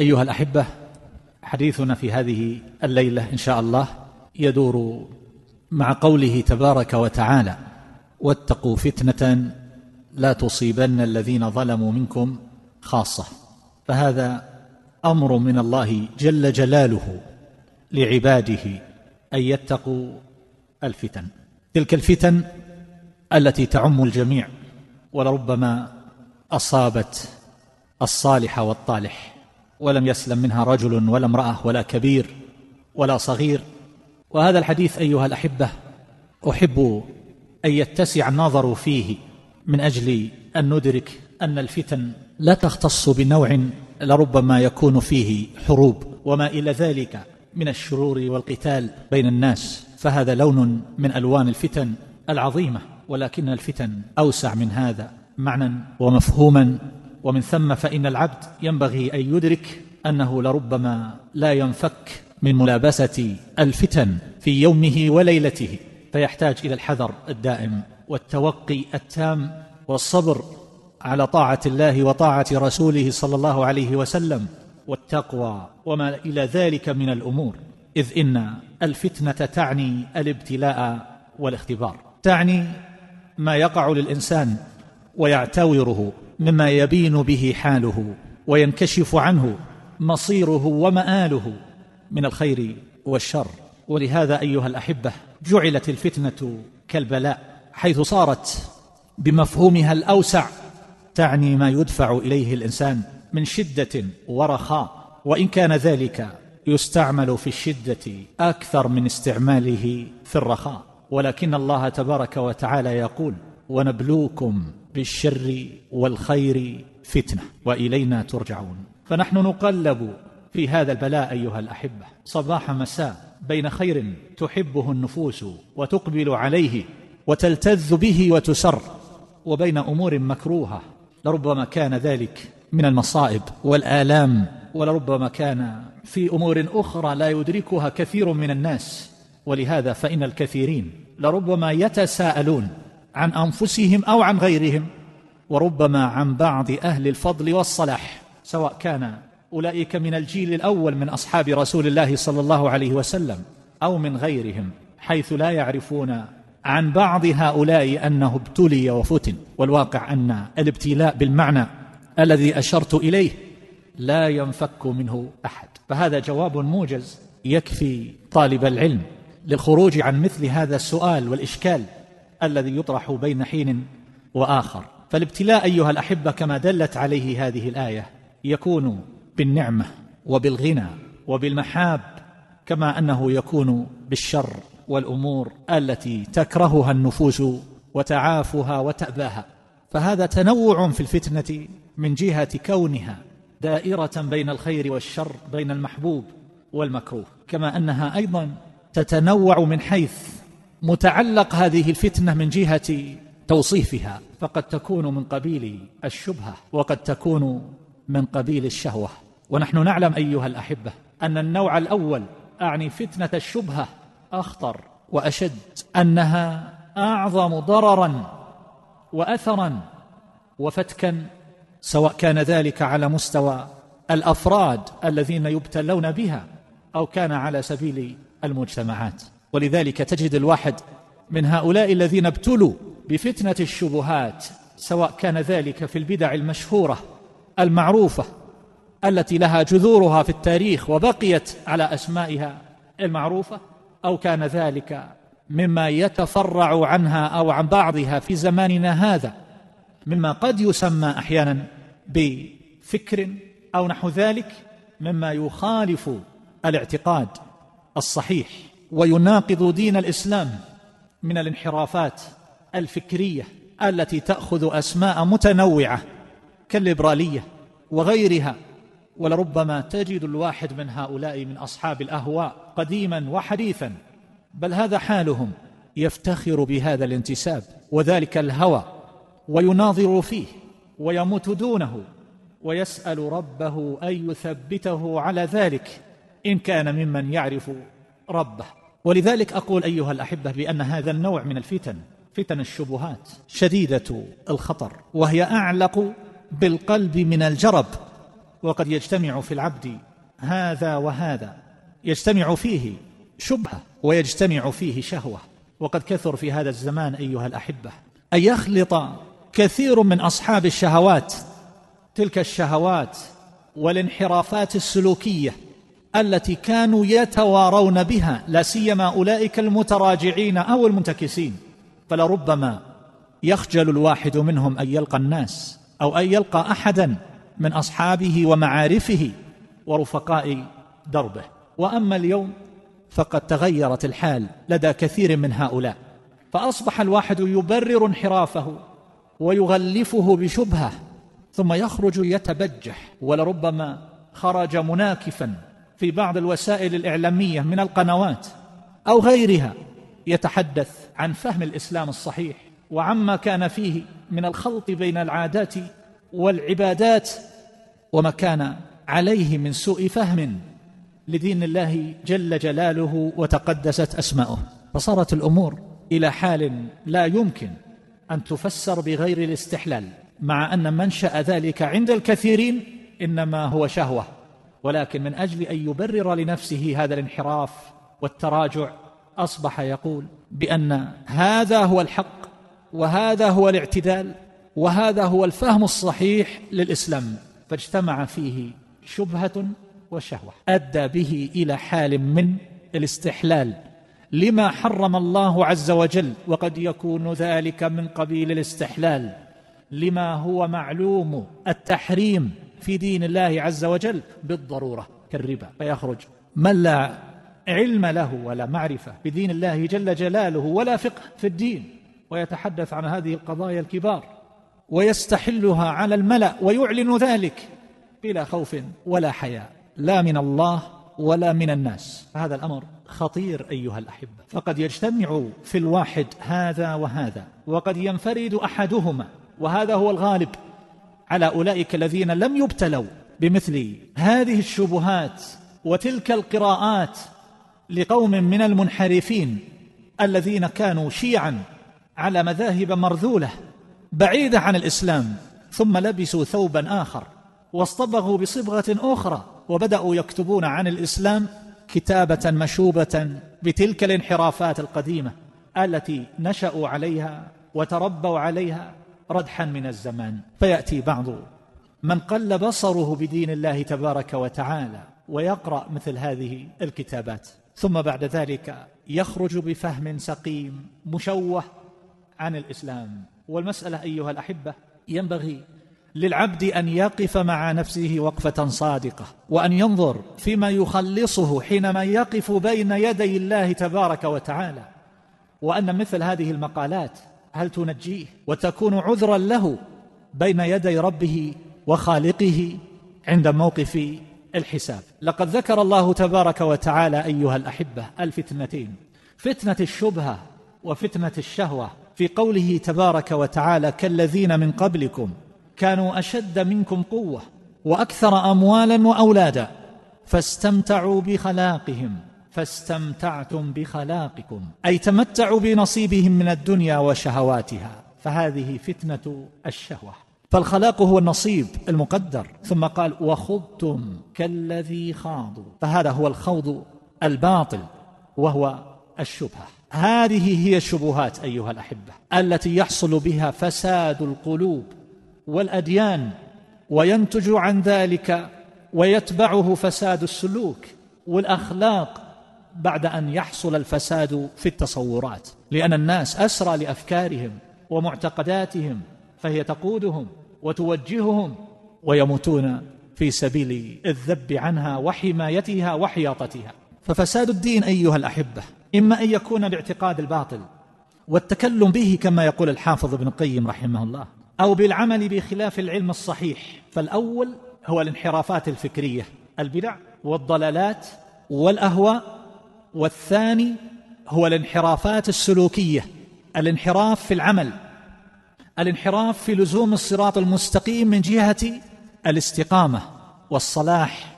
أيها الأحبة حديثنا في هذه الليلة إن شاء الله يدور مع قوله تبارك وتعالى واتقوا فتنة لا تصيبن الذين ظلموا منكم خاصة فهذا أمر من الله جل جلاله لعباده أن يتقوا الفتن. تلك الفتن التي تعم الجميع ولربما أصابت الصالح والطالح. ولم يسلم منها رجل ولا امرأة ولا كبير ولا صغير. وهذا الحديث أيها الأحبة أحب أن يتسع النظر فيه من أجل أن ندرك أن الفتن لا تختص بنوع لربما يكون فيه حروب وما إلى ذلك من الشرور والقتال بين الناس. فهذا لون من ألوان الفتن العظيمة ولكن الفتن أوسع من هذا معنى ومفهوما ومن ثم فإن العبد ينبغي أن يدرك أنه لربما لا ينفك من ملابسة الفتن في يومه وليلته فيحتاج إلى الحذر الدائم والتوقي التام والصبر على طاعة الله وطاعة رسوله صلى الله عليه وسلم والتقوى وما إلى ذلك من الأمور إذ إن الفتنة تعني الابتلاء والاختبار تعني ما يقع للإنسان ويعتوره مما يبين به حاله وينكشف عنه مصيره ومآله من الخير والشر. ولهذا أيها الأحبة جعلت الفتنة كالبلاء حيث صارت بمفهومها الأوسع تعني ما يدفع إليه الإنسان من شدة ورخاء وإن كان ذلك يستعمل في الشدة أكثر من استعماله في الرخاء. ولكن الله تبارك وتعالى يقول ونبلوكم بالشر والخير فتنة وإلينا ترجعون. فنحن نقلب في هذا البلاء أيها الأحبة صباح مساء بين خير تحبه النفوس وتقبل عليه وتلتذ به وتسر وبين أمور مكروهة لربما كان ذلك من المصائب والآلام ولربما كان في أمور أخرى لا يدركها كثير من الناس. ولهذا فإن الكثيرين لربما يتساءلون عن أنفسهم أو عن غيرهم وربما عن بعض أهل الفضل والصلاح سواء كان أولئك من الجيل الأول من أصحاب رسول الله صلى الله عليه وسلم أو من غيرهم حيث لا يعرفون عن بعض هؤلاء أنه ابتلي وفتن. والواقع أن الابتلاء بالمعنى الذي أشرت إليه لا ينفك منه أحد. فهذا جواب موجز يكفي طالب العلم للخروج عن مثل هذا السؤال والإشكال الذي يطرح بين حين وآخر. فالابتلاء أيها الأحبة كما دلت عليه هذه الآية يكون بالنعمة وبالغنى وبالمحاب كما أنه يكون بالشر والأمور التي تكرهها النفوس وتعافها وتأباها. فهذا تنوع في الفتنة من جهة كونها دائرة بين الخير والشر بين المحبوب والمكروه كما أنها أيضا تتنوع من حيث متعلق هذه الفتنة من جهة توصيفها. فقد تكون من قبيل الشبهة وقد تكون من قبيل الشهوة. ونحن نعلم أيها الأحبة أن النوع الأول أعني فتنة الشبهة أخطر وأشد أنها أعظم ضررا واثرا وفتكا سواء كان ذلك على مستوى الأفراد الذين يبتلون بها أو كان على سبيل المجتمعات. ولذلك تجد الواحد من هؤلاء الذين ابتلوا بفتنة الشبهات سواء كان ذلك في البدع المشهورة المعروفة التي لها جذورها في التاريخ وبقيت على أسمائها المعروفة أو كان ذلك مما يتفرع عنها أو عن بعضها في زماننا هذا مما قد يسمى أحيانا بفكر أو نحو ذلك مما يخالف الاعتقاد الصحيح. ويناقض دين الإسلام من الانحرافات الفكرية التي تأخذ أسماء متنوعة كالليبرالية وغيرها ولربما تجد الواحد من هؤلاء من أصحاب الأهواء قديما وحديثا بل هذا حالهم يفتخر بهذا الانتساب وذلك الهوى ويناظر فيه ويموت دونه ويسأل ربه أن يثبته على ذلك إن كان ممن يعرف ربه. ولذلك أقول أيها الأحبة بأن هذا النوع من الفتن فتن الشبهات شديدة الخطر وهي أعلق بالقلب من الجرب وقد يجتمع في العبد هذا وهذا يجتمع فيه شبهة ويجتمع فيه شهوة. وقد كثر في هذا الزمان أيها الأحبة أن يخلط كثير من أصحاب الشهوات تلك الشهوات والانحرافات السلوكية التي كانوا يتوارون بها لا سيما أولئك المتراجعين أو المنتكسين. فلربما يخجل الواحد منهم أن يلقى الناس أو أن يلقى أحدا من أصحابه ومعارفه ورفقاء دربه. وأما اليوم فقد تغيرت الحال لدى كثير من هؤلاء. فأصبح الواحد يبرر انحرافه ويغلفه بشبهة ثم يخرج يتبجح ولربما خرج مناكفا في بعض الوسائل الإعلامية من القنوات أو غيرها يتحدث عن فهم الإسلام الصحيح وعما كان فيه من الخلط بين العادات والعبادات وما كان عليه من سوء فهم لدين الله جل جلاله وتقدست أسماؤه. فصارت الأمور إلى حال لا يمكن أن تفسر بغير الاستحلال مع أن منشأ ذلك عند الكثيرين إنما هو شهوة. ولكن من أجل أن يبرر لنفسه هذا الانحراف والتراجع أصبح يقول بأن هذا هو الحق وهذا هو الاعتدال وهذا هو الفهم الصحيح للإسلام. فاجتمع فيه شبهة وشهوة أدى به إلى حال من الاستحلال لما حرم الله عز وجل وقد يكون ذلك من قبيل الاستحلال لما هو معلوم التحريم في دين الله عز وجل بالضرورة كالربا فيخرج. من لا علم له ولا معرفة بدين الله جل جلاله ولا فقه في الدين ويتحدث عن هذه القضايا الكبار ويستحلها على الملأ ويعلن ذلك بلا خوف ولا حياء. لا من الله ولا من الناس. هذا الأمر خطير أيها الأحبة. فقد يجتمع في الواحد هذا وهذا وقد ينفرد أحدهما وهذا هو الغالب. على أولئك الذين لم يبتلوا بمثل هذه الشبهات وتلك القراءات لقوم من المنحرفين الذين كانوا شيعا على مذاهب مرذولة بعيدة عن الإسلام ثم لبسوا ثوبا آخر واصطبغوا بصبغة أخرى وبدأوا يكتبون عن الإسلام كتابة مشوبة بتلك الانحرافات القديمة التي نشأوا عليها وتربوا عليها ردحا من الزمان. فيأتي بعض من قل بصره بدين الله تبارك وتعالى ويقرأ مثل هذه الكتابات. ثم بعد ذلك يخرج بفهم سقيم مشوه عن الإسلام. والمسألة أيها الأحبة ينبغي للعبد أن يقف مع نفسه وقفة صادقة وأن ينظر فيما يخلصه حينما يقف بين يدي الله تبارك وتعالى وأن مثل هذه المقالات هل تنجيه وتكون عذرا له بين يدي ربه وخالقه عند موقف الحساب. لقد ذكر الله تبارك وتعالى أيها الأحبة الفتنتين فتنة الشبهة وفتنة الشهوة. في قوله تبارك وتعالى كالذين من قبلكم كانوا أشد منكم قوة وأكثر أموالا وأولادا فاستمتعوا بخلاقهم. فاستمتعتم بخلاقكم أي تمتعوا بنصيبهم من الدنيا وشهواتها فهذه فتنة الشهوة. فالخلاق هو النصيب المقدر. ثم قال وخضتم كالذي خاضوا. فهذا هو الخوض الباطل وهو الشبهة. هذه هي الشبهات أيها الأحبة التي يحصل بها فساد القلوب والأديان وينتج عن ذلك ويتبعه فساد السلوك والأخلاق بعد أن يحصل الفساد في التصورات لأن الناس أسرى لأفكارهم ومعتقداتهم فهي تقودهم وتوجههم ويموتون في سبيل الذب عنها وحمايتها وحياطتها. ففساد الدين أيها الأحبة إما أن يكون باعتقاد الباطل والتكلم به كما يقول الحافظ ابن القيم رحمه الله أو بالعمل بخلاف العلم الصحيح فالأول هو الانحرافات الفكرية البدع والضلالات والأهواء والثاني هو الانحرافات السلوكية الانحراف في العمل الانحراف في لزوم الصراط المستقيم من جهة الاستقامة والصلاح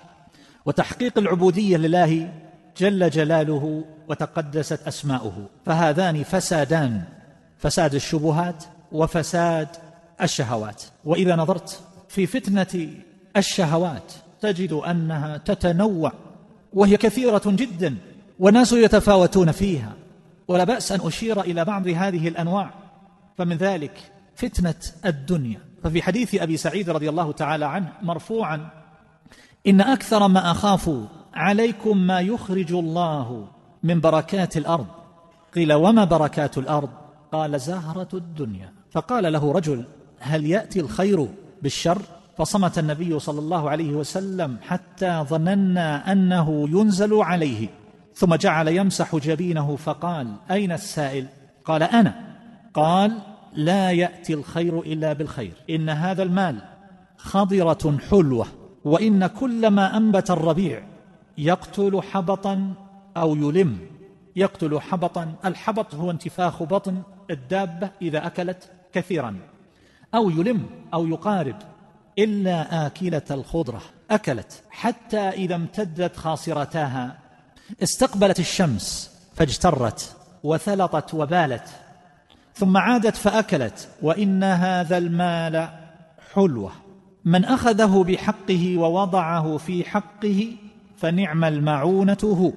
وتحقيق العبودية لله جل جلاله وتقدست أسماؤه. فهذان فسادان فساد الشبهات وفساد الشهوات. وإذا نظرت في فتنة الشهوات تجد أنها تتنوع وهي كثيرة جدا. والناس يتفاوتون فيها ولا بأس أن أشير إلى بعض هذه الأنواع. فمن ذلك فتنة الدنيا. ففي حديث أبي سعيد رضي الله تعالى عنه مرفوعا إن أكثر ما أخاف عليكم ما يخرج الله من بركات الأرض. قيل وما بركات الأرض؟ قال زهرة الدنيا. فقال له رجل هل يأتي الخير بالشر؟ فصمت النبي صلى الله عليه وسلم حتى ظننا أنه ينزل عليه. ثم جعل يمسح جبينه فقال أين السائل؟ قال أنا. قال لا يأتي الخير إلا بالخير. إن هذا المال خضرة حلوة وإن كلما أنبت الربيع يقتل حبطا أو يلم. يقتل حبطا الحبط هو انتفاخ بطن الدابة إذا أكلت كثيرا. أو يلم أو يقارب إلا آكلة الخضرة أكلت حتى إذا امتدت خاصرتاها. استقبلت الشمس فاجترت وثلطت وبالت ثم عادت فأكلت وإن هذا المال حلوة. من أخذه بحقه ووضعه في حقه فنعم المعونة هو.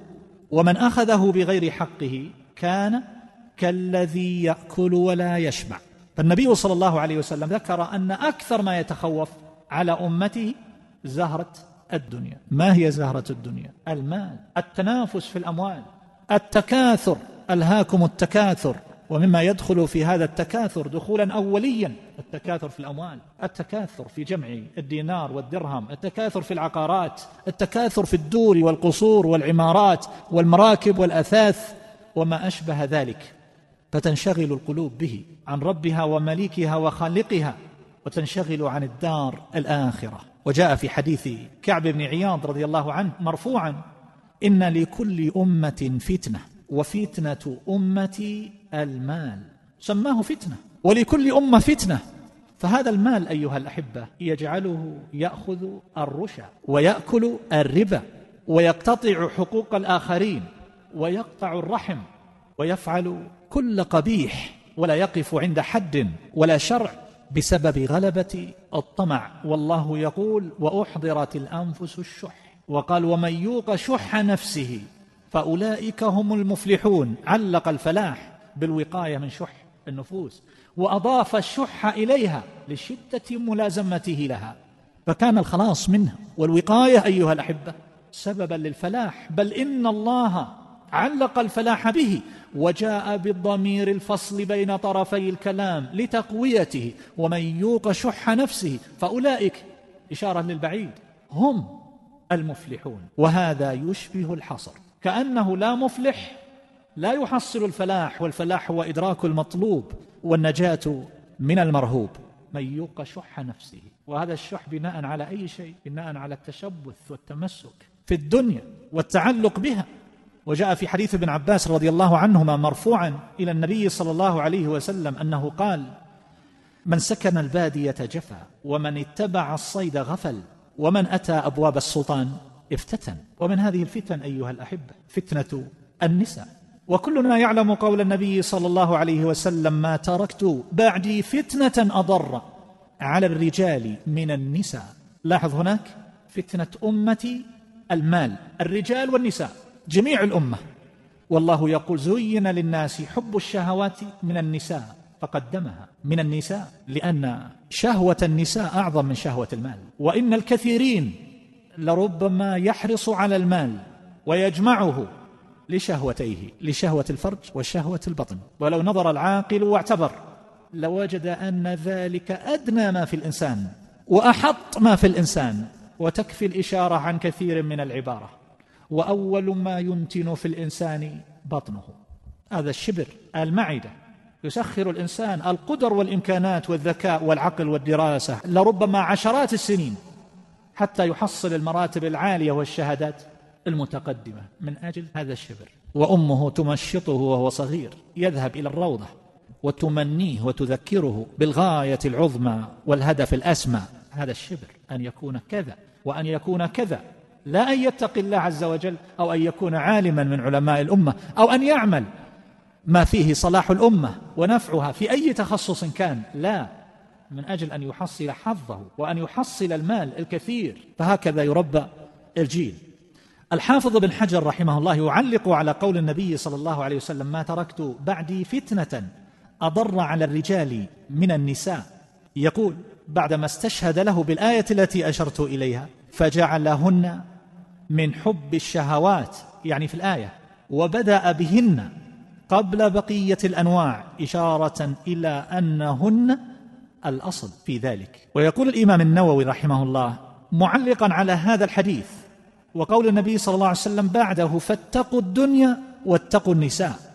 ومن أخذه بغير حقه كان كالذي يأكل ولا يشبع. فالنبي صلى الله عليه وسلم ذكر أن أكثر ما يتخوف على أمته زهرة الدنيا. ما هي زهرة الدنيا؟ المال التنافس في الأموال التكاثر ألهاكم التكاثر. ومما يدخل في هذا التكاثر دخولا اوليا التكاثر في الأموال التكاثر في جمع الدينار والدرهم التكاثر في العقارات التكاثر في الدور والقصور والعمارات والمراكب والأثاث. وما أشبه ذلك فتنشغل القلوب به عن ربها ومليكها وخالقها وتنشغل عن الدار الآخرة. وجاء في حديث كعب بن عياض رضي الله عنه مرفوعا إن لكل أمة فتنة وفتنة امتي المال سماه فتنة ولكل أمة فتنة. فهذا المال أيها الأحبة يجعله يأخذ الرشا ويأكل الربا ويقتطع حقوق الآخرين ويقطع الرحم ويفعل كل قبيح ولا يقف عند حد ولا شرع بسبب غلبة الطمع. والله يقول وأحضرت الأنفس الشح. وقال ومن يوق شح نفسه فأولئك هم المفلحون. علق الفلاح بالوقاية من شح النفوس. وأضاف الشح إليها لشدة ملازمته لها. فكان الخلاص منها والوقاية أيها الأحبة سببا للفلاح. بل إن الله علق الفلاح به وجاء بالضمير الفصل بين طرفي الكلام لتقويته ومن يوق شح نفسه فأولئك إشارة للبعيد هم المفلحون وهذا يشبه الحصر كأنه لا مفلح لا يحصل الفلاح والفلاح هو إدراك المطلوب والنجاة من المرهوب من يوق شح نفسه وهذا الشح بناء على أي شيء؟ بناء على التشبث والتمسك في الدنيا والتعلق بها وجاء في حديث ابن عباس رضي الله عنهما مرفوعا إلى النبي صلى الله عليه وسلم أنه قال من سكن البادية جفا ومن اتبع الصيد غفل ومن أتى أبواب السلطان افتتن. ومن هذه الفتن أيها الأحبة فتنة النساء. وكلنا يعلم قول النبي صلى الله عليه وسلم ما تركت بعدي فتنة أضر على الرجال من النساء. لاحظ هناك فتنة أمتي المال الرجال والنساء. جميع الأمة. والله يقول زين للناس حب الشهوات من النساء فقدمها من النساء لأن شهوة النساء أعظم من شهوة المال. وإن الكثيرين لربما يحرص على المال ويجمعه لشهوتيه لشهوة الفرج وشهوة البطن. ولو نظر العاقل واعتبر لوجد أن ذلك أدنى ما في الإنسان وأحط ما في الإنسان وتكفي الإشارة عن كثير من العبارة. وأول ما ينتن في الإنسان بطنه. هذا الشبر المعدة. يسخر الإنسان القدر والإمكانات والذكاء والعقل والدراسة لربما عشرات السنين حتى يحصل المراتب العالية والشهادات المتقدمة. من أجل هذا الشبر. وأمه تمشطه وهو صغير. يذهب إلى الروضة وتمنيه وتذكره بالغاية العظمى والهدف الأسمى. هذا الشبر أن يكون كذا وأن يكون كذا. لا أن يتقي الله عز وجل أو أن يكون عالما من علماء الأمة أو أن يعمل ما فيه صلاح الأمة ونفعها في أي تخصص كان. لا. من أجل أن يحصل حظه وأن يحصل المال الكثير. فهكذا يربى الجيل. الحافظ بن حجر رحمه الله يعلق على قول النبي صلى الله عليه وسلم ما تركت بعدي فتنة أضر على الرجال من النساء. يقول بعدما استشهد له بالآية التي أشرت إليها فجعلهن من حب الشهوات يعني في الآية وبدأ بهن قبل بقية الأنواع إشارة إلى أنهن الأصل في ذلك. ويقول الإمام النووي رحمه الله معلقا على هذا الحديث وقول النبي صلى الله عليه وسلم بعده فاتقوا الدنيا واتقوا النساء.